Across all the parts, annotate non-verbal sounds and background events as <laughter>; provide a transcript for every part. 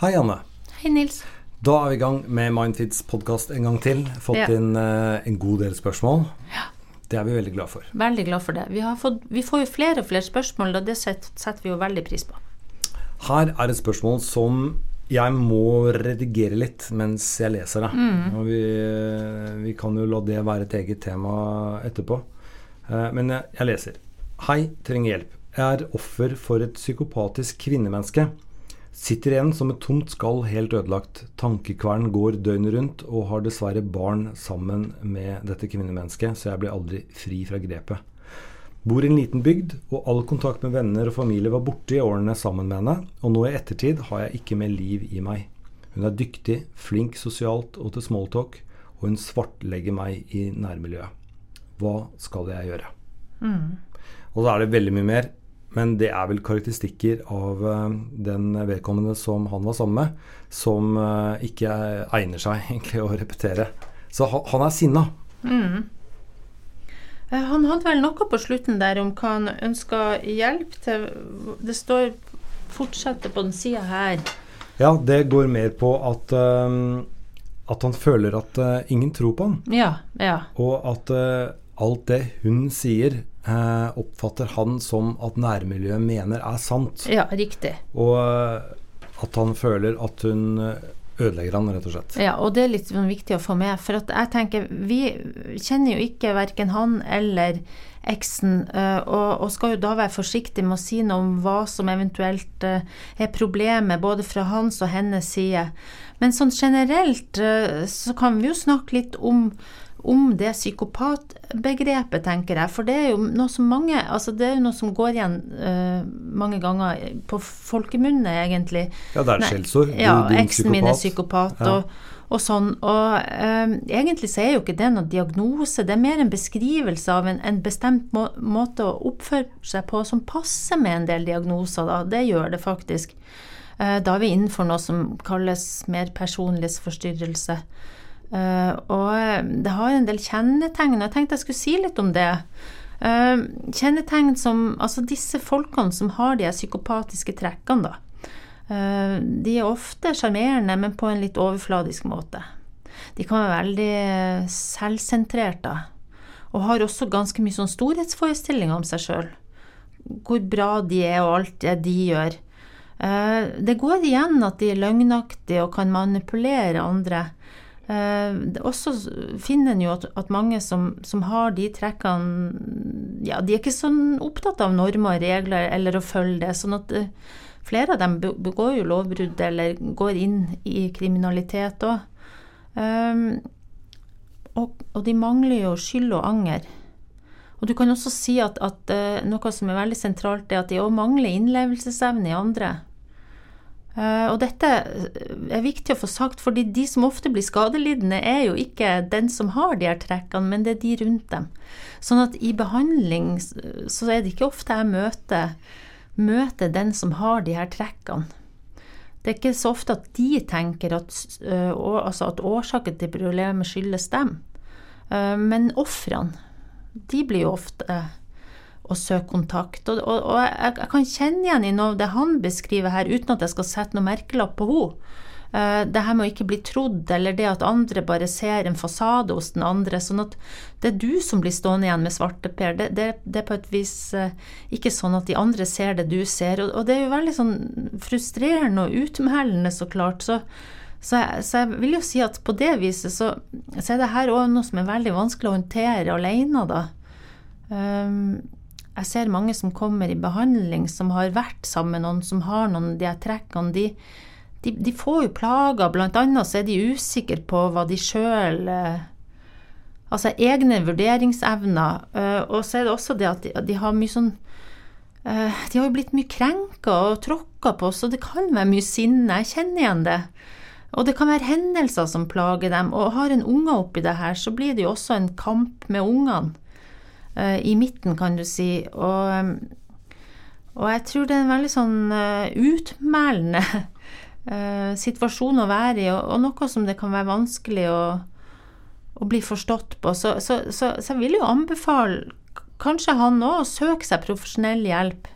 Hei, Anne. Hei, Nils. Da er vi i gang med Mindfeeds podkast en gang til. Fått Ja. inn eh, en god del spørsmål. Ja. Det er vi veldig glad for. Veldig glad for det. Vi, har fått, vi får jo flere og flere spørsmål, og det setter vi jo veldig pris på. Her er et spørsmål som jeg må redigere litt mens jeg leser det. Mm. Og vi, vi kan jo la det være et eget tema etterpå. Eh, Men jeg, jeg leser. Hei, trenger hjelp. Jeg er offer for et psykopatisk kvinnemenneske. Sitter igjen som et tomt skall, helt ødelagt. Tankekvern går døgnet rundt, og har dessverre barn sammen med dette kvinnemennesket, så jeg blir aldri fri fra grepet. Bor i en liten bygd, og all kontakt med venner og familie var borte i årene sammen med henne, og nå i ettertid har jeg ikke mer liv i meg. Hun er dyktig, flink sosialt og til smalltalk, og hun svartlegger meg i nærmiljøet. Hva skal jeg gjøre? Og da er det veldig mye mer, men det er vel karakteristikker av eh, den vedkommende som han var sammen med, som eh, ikke egner seg <laughs> egentlig å repetere. Så han, er sinna. Mm. Han hadde vel noe på slutten der om hva han ønska hjelp til. Det står 'fortsette' på den sida her. Ja, det går mer på at, eh, at han føler at uh, ingen tror på han, Ja, ja. og at uh, alt det hun sier, eh, oppfatter han som at nærmiljøet mener er sant. Ja, riktig. Og eh, at han føler at hun eh, ødelegger han, rett og slett. Ja, og det er litt sånn viktig å få med. For at jeg tenker, vi kjenner jo ikke verken han eller eksen, og, og skal jo da være forsiktig med å si noe om hva som eventuelt er problemet, både fra hans og hennes side. Men sånn generelt så kan vi jo snakke litt om om det psykopatbegrepet, tenker jeg. For det er jo noe som mange Altså det er jo noe som går igjen uh, mange ganger på folkemunne, egentlig. Ja, det er et skjellsord. Ja, eksen min er psykopat. psykopat Ja. og, og sånn. Og um, egentlig så er jo ikke det noen diagnose, det er mer en beskrivelse av en, en bestemt må, måte å oppføre seg på som passer med en del diagnoser, da. Det gjør det faktisk. Uh, da er vi innenfor noe som kalles mer personlighetsforstyrrelse. Eh, og eh, det har en del kjennetegn, jeg tenkte jeg skulle si litt om det. Uh, kjennetegn som Altså disse folkene som har de psykopatiske trekkene, da. Uh, de er ofte sjarmerende, men på en litt overfladisk måte. De kan være veldig selvsentrerte, og har også ganske mye sånn storhetsforestillinger om seg sjøl. Hvor bra de er, og alt det de gjør. Det går igjen at de er løgnaktige og kan manipulere andre. Eh, Også finner en jo at, at mange som, som har de trekkene Ja, de er ikke sånn opptatt av normer og regler eller å følge det. sånn at eh, flere av dem begår jo lovbrudd eller går inn i kriminalitet òg. og, og de mangler jo skyld og anger. Og du kan også si at, at eh, noe som er veldig sentralt, er at de òg mangler innlevelsesevne i andre. Eh, og dette er viktig å få sagt, fordi de som ofte blir skadelidende, er jo ikke den som har de her trekkene, men det er de rundt dem. Sånn at i behandling så er det ikke ofte jeg møter, møter den som har de her trekkene. Det er ikke så ofte at de tenker at, altså at årsaken til problemet skyldes dem. Eh, Men ofrene, de blir jo ofte å søke kontakt. Og, og, og jeg, jeg kan kjenne igjen i noe av det han beskriver her, uten at jeg skal sette noe merkelapp på henne. Eh, det her med å ikke bli trodd, eller det at andre bare ser en fasade hos den andre. Sånn at det er du som blir stående igjen med svarteper. Det, det, det er på et vis eh, ikke sånn at de andre ser det du ser. Og, og det er jo veldig sånn frustrerende og utmeldende, så klart. Så, så, jeg, så jeg vil jo si at på det viset så, så er det her òg noe som er veldig vanskelig å håndtere alene, da. Um, jeg ser mange som kommer i behandling, som har vært sammen med noen som har noen de trekkene. De, de, de får jo plager, blant annet så er de usikre på hva de sjøl Altså egne vurderingsevner. eh, og så er det også det at de, de har mye sånn eh, De har jo blitt mye krenka og tråkka på, så det kan være mye sinne. Jeg kjenner igjen det. Og det kan være hendelser som plager dem. Og har en unge oppi det her, så blir det jo også en kamp med ungene. Eh, I midten, kan du si. Og, eh, og jeg tror det er en veldig sånn eh, utmelende <laughs> eh, situasjon å være i, og noe som det kan være vanskelig å, å bli forstått på. Så, så, så, så jeg vil jo anbefale kanskje han òg å søke seg profesjonell hjelp.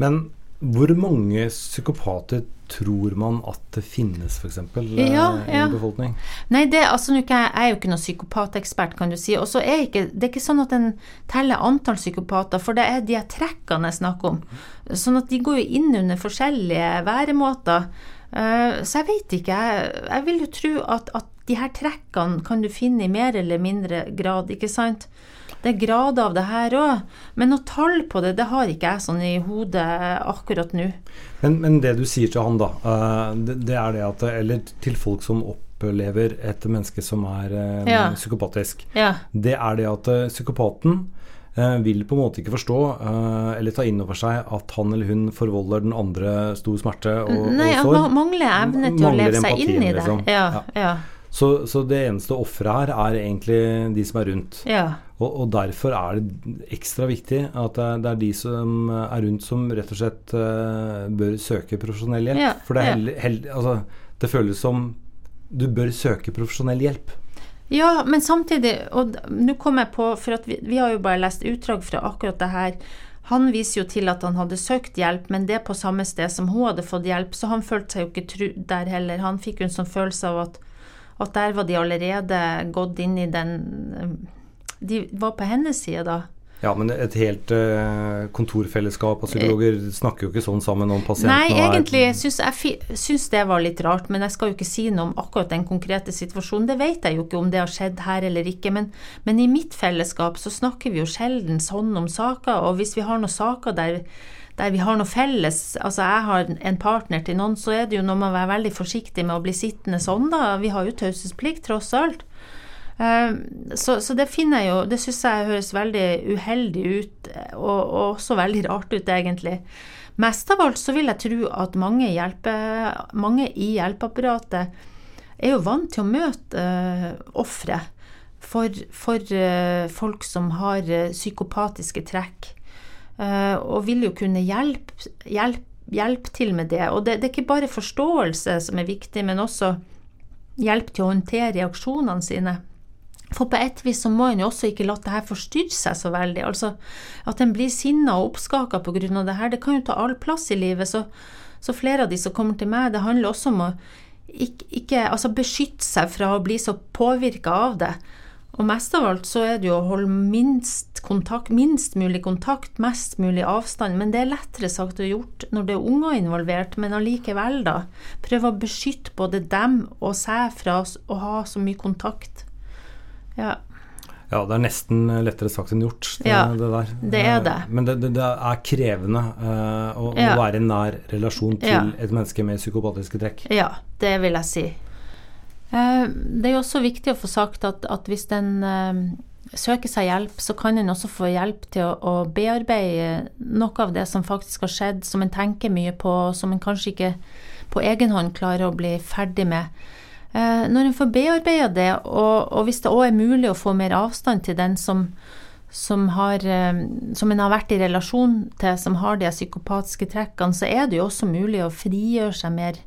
Men Hvor mange psykopater tror man at det finnes, f.eks. Ja, i ja. i befolkning? Nei, det, altså, jeg er jo ikke noen psykopatekspert, kan du si. Og så er ikke, det er ikke sånn at en teller antall psykopater, for det er de trekkene jeg snakker om. Sånn at de går jo inn under forskjellige væremåter. Eh, så jeg vet ikke. Jeg, jeg vil jo tro at, at de her trekkene kan du finne i mer eller mindre grad, ikke sant? Det er grader av det her òg, men noe tall på det, det har ikke jeg sånn i hodet akkurat nå. Men, men det du sier til han, da, eh, det, det er det at Eller til folk som opplever et menneske som er eh, Ja. psykopatisk. Ja. Det er det at eh, psykopaten vil på en måte ikke forstå eller ta inn over seg at han eller hun forvolder den andre stor smerte og, Nei, og sår. ma- mangler evne til å leve seg inn i det. liksom. Ja, Ja. ja, Så, så det eneste offeret her er egentlig de som er rundt. ja. Og, og derfor er det ekstra viktig at det er, de som er rundt som rett og slett eh, bør søke profesjonell hjelp. Ja, For det, ja. hell, hell, altså, det føles som du bør søke profesjonell hjelp. Ja, men samtidig, og nå kom jeg på, for vi, vi har jo bare lest utdrag fra akkurat det her. Han viser jo til at han hadde søkt hjelp, men det på samme sted som hun hadde fått hjelp, så han følte seg jo ikke tru der heller. Han fikk jo en sånn følelse av at, at der var de allerede gått inn i den De var på hennes side da. Ja, men et helt uh, kontorfellesskap av psykologer snakker jo ikke sånn sammen om pasientene. Nei, egentlig syns jeg synes syns det var litt rart, men jeg skal jo ikke si noe om akkurat den konkrete situasjonen. Det vet jeg jo ikke om det har skjedd her eller ikke, men, men i mitt fellesskap så snakker vi jo sjelden sånn om saker, og hvis vi har noen saker der, der vi har noe felles, altså jeg har en partner til noen, så er det jo med å være veldig forsiktig med å bli sittende sånn, da. Vi har jo taushetsplikt, tross alt. Eh, Så, så det finner jeg jo Det syns jeg høres veldig uheldig ut, og, og også veldig rart ut, egentlig. Mest av alt så vil jeg tro at mange, hjelpe, mange i hjelpeapparatet er jo vant til å møte uh, ofre for, for uh, folk som har uh, psykopatiske trekk, uh, og vil jo kunne hjelpe, hjelp, hjelp til med det. Og det, det er ikke bare forståelse som er viktig, men også hjelp til å håndtere reaksjonene sine. For på et vis så må en jo også ikke la det her forstyrre seg så veldig. Altså at en blir sinna og oppskaka av det her, det kan jo ta all plass i livet. Så, så flere av de som kommer til meg, det handler også om å ikke, ikke altså beskytte seg fra å bli så påvirka av det. Og mest av alt så er det jo å holde minst, kontakt, minst mulig kontakt, mest mulig avstand. Men det er lettere sagt og gjort når det er unger involvert, men allikevel, da. Prøve å beskytte både dem og seg fra å ha så mye kontakt. Ja. Ja, det er nesten lettere sagt enn gjort, det, Ja, det der. det er Eh, det. Men det, det, det er krevende uh, å, Ja. å være i nær relasjon til Ja. et menneske med psykopatiske trekk. Ja, det vil jeg si. Uh, Det er jo også viktig å få sagt at, at hvis en uh, søker seg hjelp, så kan en også få hjelp til å, å bearbeide noe av det som faktisk har skjedd, som en tenker mye på, og som en kanskje ikke på egen hånd klarer å bli ferdig med. Eh, Når en får bearbeida det, og, og hvis det òg er mulig å få mer avstand til den som, som, har, eh, som en har vært i relasjon til, som har de psykopatiske trekkene, så er det jo også mulig å frigjøre seg mer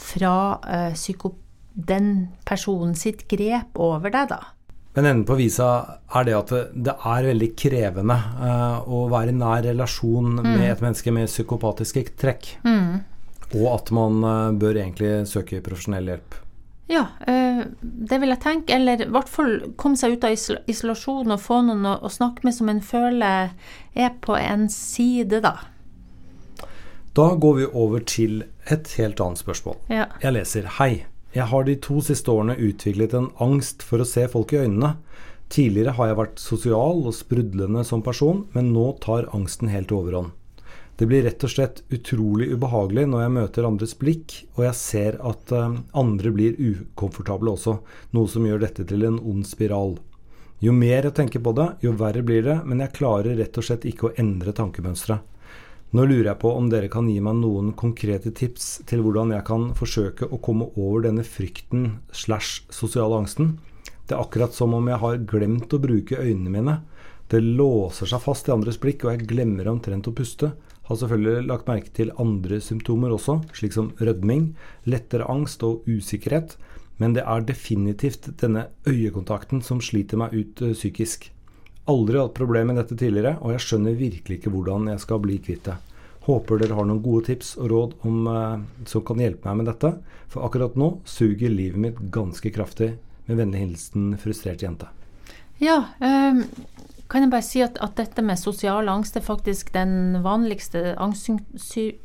fra eh, psyko den personen sitt grep over deg, da. Men enden på visa er det at det, er veldig krevende å være i nær relasjon Mm. med et menneske med psykopatiske trekk. Og at man bør egentlig søke profesjonell hjelp. Ja, eh, det vil jeg tenke. Eller i hvert fall komme seg ut av isolasjon og få noen å, å snakke med som en føler er på en side, da. Da går vi over til et helt annet spørsmål. Ja. Jeg leser Hei. Jeg har de to siste årene utviklet en angst for å se folk i øynene. Tidligere har jeg vært sosial og sprudlende som person, men nå tar angsten helt overhånd. Det blir rett og slett utrolig ubehagelig når jeg møter andres blikk, og jeg ser at eh, andre blir ukomfortable også, noe som gjør dette til en ond spiral. Jo mer jeg tenker på det, jo verre blir det, men jeg klarer rett og slett ikke å endre tankemønsteret. Nå lurer jeg på om dere kan gi meg noen konkrete tips til hvordan jeg kan forsøke å komme over denne frykten slash sosiale angsten. Det er akkurat som om jeg har glemt å bruke øynene mine. Det låser seg fast i andres blikk, og jeg glemmer omtrent å puste. Har selvfølgelig lagt merke til andre symptomer også, slik som rødming, lettere angst og usikkerhet, men det er definitivt denne øyekontakten som sliter meg ut eh, psykisk. Aldri hatt problem med dette tidligere, og jeg skjønner virkelig ikke hvordan jeg skal bli kvitt det. Håper dere har noen gode tips og råd om, eh, som kan hjelpe meg med dette. For akkurat nå suger livet mitt ganske kraftig. Med vennlig hilsen frustrert jente. Ja, um, kan jeg bare si at, at, dette med sosial angst er faktisk den vanligste angstsyke...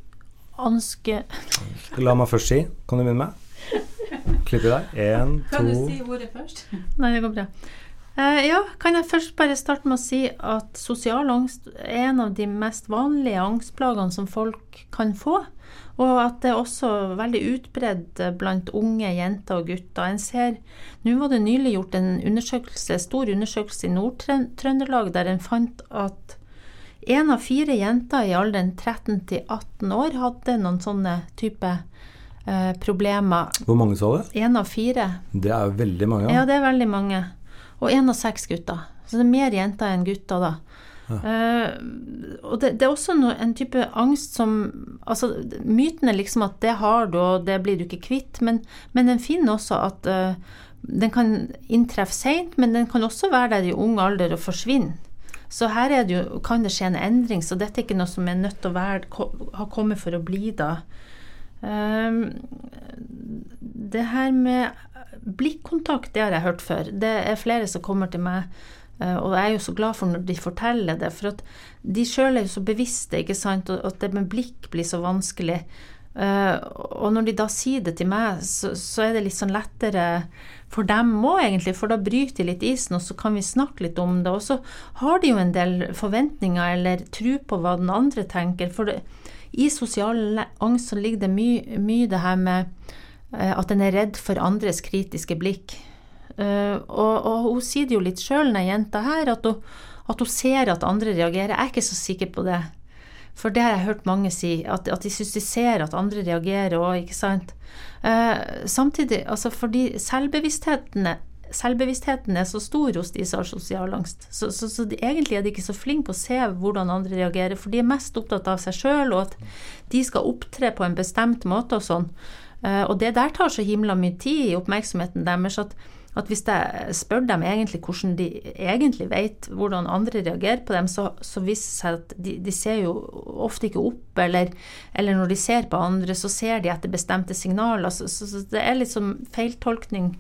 Anske... <laughs> La meg først si. Kan du begynne med? Klipper deg. Én, to Kan du si ordet først? Nei, det går bra. Uh, ja, kan jeg først bare starte med å si at sosial angst er en av de mest vanlige angstplagene som folk kan få. Og at det er også veldig utbredt blant unge jenter og gutter. En ser, Nå var det nylig gjort en undersøkelse, stor undersøkelse i Nord-Trøndelag der en fant at én av fire jenter i alderen 13 til 18 år hadde noen sånne type eh, problemer. Hvor mange sa det? Én av fire. Det er veldig mange. Ja, ja det er veldig mange. Og én av seks gutter. Så det er mer jenter enn gutter, da. Ja. Uh, og det, det, er også no, en type angst som altså Myten er liksom at det har du, og det blir du ikke kvitt. Men, men den finner også at uh, den kan inntreffe seint, men den kan også være der i ung alder og forsvinne. Så her det jo, kan det skje en endring, så dette er ikke noe som er nødt til å være, ha kommet for å bli da. Um, det her med blikkontakt, det har jeg hørt før. Det er flere som kommer til meg, uh, og jeg er jo så glad for når de forteller det. For at de sjøl er jo så bevisste, ikke sant, og at det med blikk blir så vanskelig. Uh, og når de da sier det til meg, så, så er det litt sånn lettere for dem òg, egentlig, for da bryter de litt isen, og så kan vi snakke litt om det. Og så har de jo en del forventninger eller tro på hva den andre tenker. For det, i sosial angst så ligger det mye, mye det her med uh, at en er redd for andres kritiske blikk. Uh, og, og, hun sier det jo litt sjøl, den jenta her, at hun, at hun, ser at andre reagerer. Jeg er ikke så sikker på det. For det har jeg hørt mange si, at, at de syns de ser at andre reagerer òg, ikke sant. Uh, samtidig, altså fordi selvbevisstheten selvbevisstheten er så stor hos de som har sosial angst. Så, så, så de, egentlig er de ikke så flinke å se hvordan andre reagerer, for de er mest opptatt av seg sjøl, og at de skal opptre på en bestemt måte og sånn. Uh, og det der tar så himla mye tid i oppmerksomheten deres at at hvis jeg spør dem egentlig hvordan de egentlig vet hvordan andre reagerer på dem, så, så viser det seg at de, de, ser jo ofte ikke opp, eller, eller, når de ser på andre, så ser de etter bestemte signaler. Så, så, så det er liksom feiltolkning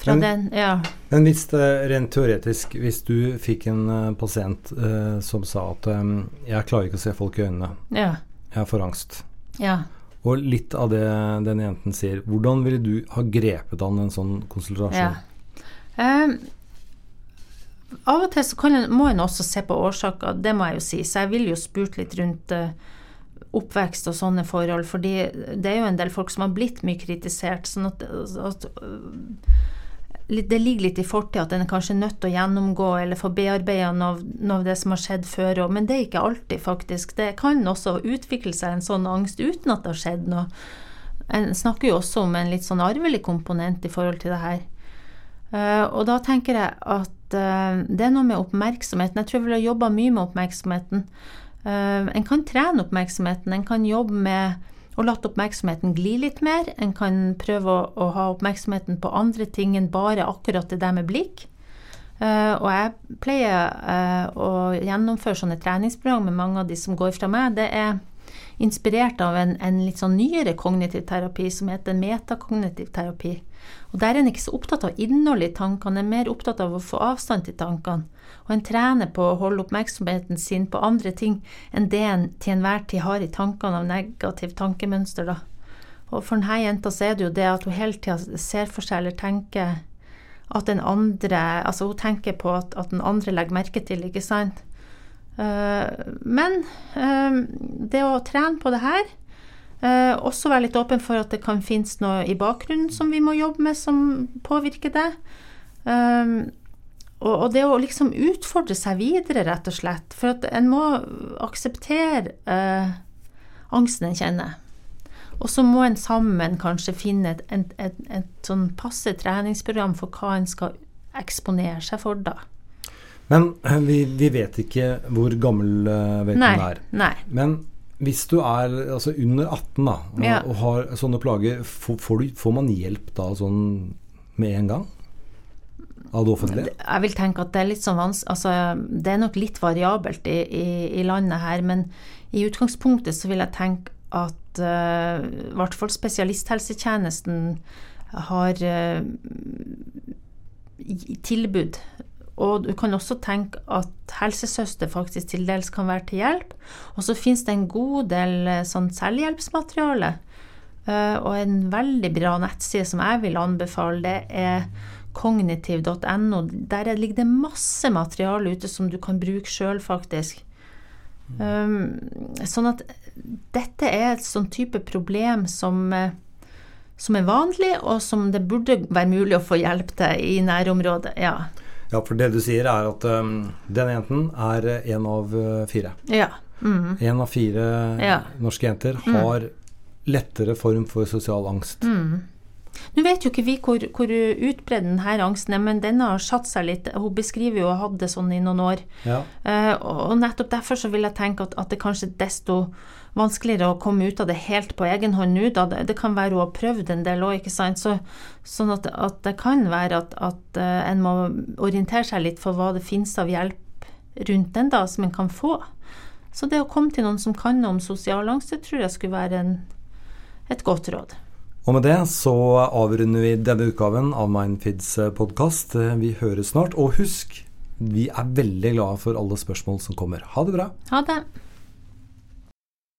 fra men, den. Ja. Men hvis det, rent teoretisk, hvis du fikk en uh, pasient uh, som sa at um, 'jeg klarer ikke å se folk i øynene', ja. jeg får angst', ja. Og litt av det den jenten sier. Hvordan ville du ha grepet an en sånn konsultasjon? Ja. Um, av og til så en, må en også se på årsaker, det må jeg jo si. Så jeg vil jo spurt litt rundt uh, oppvekst og sånne forhold. fordi det er jo en del folk som har blitt mye kritisert. sånn at, at uh, det ligger litt i fortida at en er kanskje nødt til å gjennomgå eller få bearbeida noe, noe, av det som har skjedd før men det er ikke alltid, faktisk. Det kan også utvikle seg en sånn angst uten at det har skjedd noe. En snakker jo også om en litt sånn arvelig komponent i forhold til det her. Uh, og da tenker jeg at uh, det er noe med oppmerksomheten. Jeg tror jeg ville ha jobba mye med oppmerksomheten. Uh, en kan trene oppmerksomheten, en kan jobbe med og latt oppmerksomheten gli litt mer. En kan prøve å, å, ha oppmerksomheten på andre ting enn bare akkurat det der med blikk. Uh, og jeg pleier uh, å gjennomføre sånne treningsprogram med mange av de som går fra meg. Det er inspirert av en, en litt sånn nyere kognitiv terapi som heter metakognitiv terapi. Og Der er en ikke så opptatt av innholdet i tankene, en er mer opptatt av å få avstand til tankene. Og en trener på å holde oppmerksomheten sin på andre ting enn det en til enhver tid har i tankene av negativt tankemønster. da. Og for denne jenta så er det jo det at hun hele tida ser for seg eller tenker at den andre Altså hun tenker på at, at den andre legger merke til, ikke sant. Uh, men uh, det å trene på det her Eh, også være litt åpen for at det kan finnes noe i bakgrunnen som vi må jobbe med, som påvirker det. Og, og, det å liksom utfordre seg videre, rett og slett. For at en må akseptere eh, angsten en kjenner. Og så må en sammen kanskje finne et, et, et, et sånn passe treningsprogram for hva en skal eksponere seg for da. Men eh, vi, vi vet ikke hvor gammel uh, vedkommende er. Nei. Men hvis du er altså under 18 da, og, ja. og har sånne plager, får, får, du, får, man hjelp da sånn med en gang? Av det offentlige? Jeg vil tenke at det er litt sånn vans altså, det er nok litt variabelt i, i, i, landet her, men i utgangspunktet så vil jeg tenke at uh, i hvert fall spesialisthelsetjenesten har uh, tilbud. Og du kan også tenke at helsesøster faktisk til dels kan være til hjelp. Og så finnes det en god del uh, sånn selvhjelpsmateriale. og en veldig bra nettside som jeg vil anbefale, det er kognitiv.no. Der ligger det masse materiale ute som du kan bruke sjøl, faktisk. Um, sånn at dette er et sånn type problem som, eh, som, er vanlig, og som det burde være mulig å få hjelp til i nærområdet. Ja, ja for det du sier er at um, den jenten er en av uh, fire. Ja. Mm. En av fire ja. norske jenter mm. har mm. lettere form for sosial angst. Mm. Nå vet jo ikke vi hvor, hvor utbredt denne angsten er, men denne har satt seg litt. Hun beskriver jo å ha hatt det sånn i noen år. Ja. Uh, og nettopp derfor så vil jeg tenke at, at det kanskje er desto vanskeligere å komme ut av det helt på egen hånd nå. Da. Det, det kan være hun har prøvd en del òg, ikke sant. Så, sånn at, at, det kan være at, at uh, en må orientere seg litt for hva det finnes av hjelp rundt den da, som en kan få. Så det å komme til noen som kan noe om sosial angst, det tror jeg skulle være en, et godt råd. Og med det så avrunder vi denne utgaven av Mindfids podkast. Vi høres snart. Og husk, vi er veldig glade for alle spørsmål som kommer. Ha det bra. Ha det.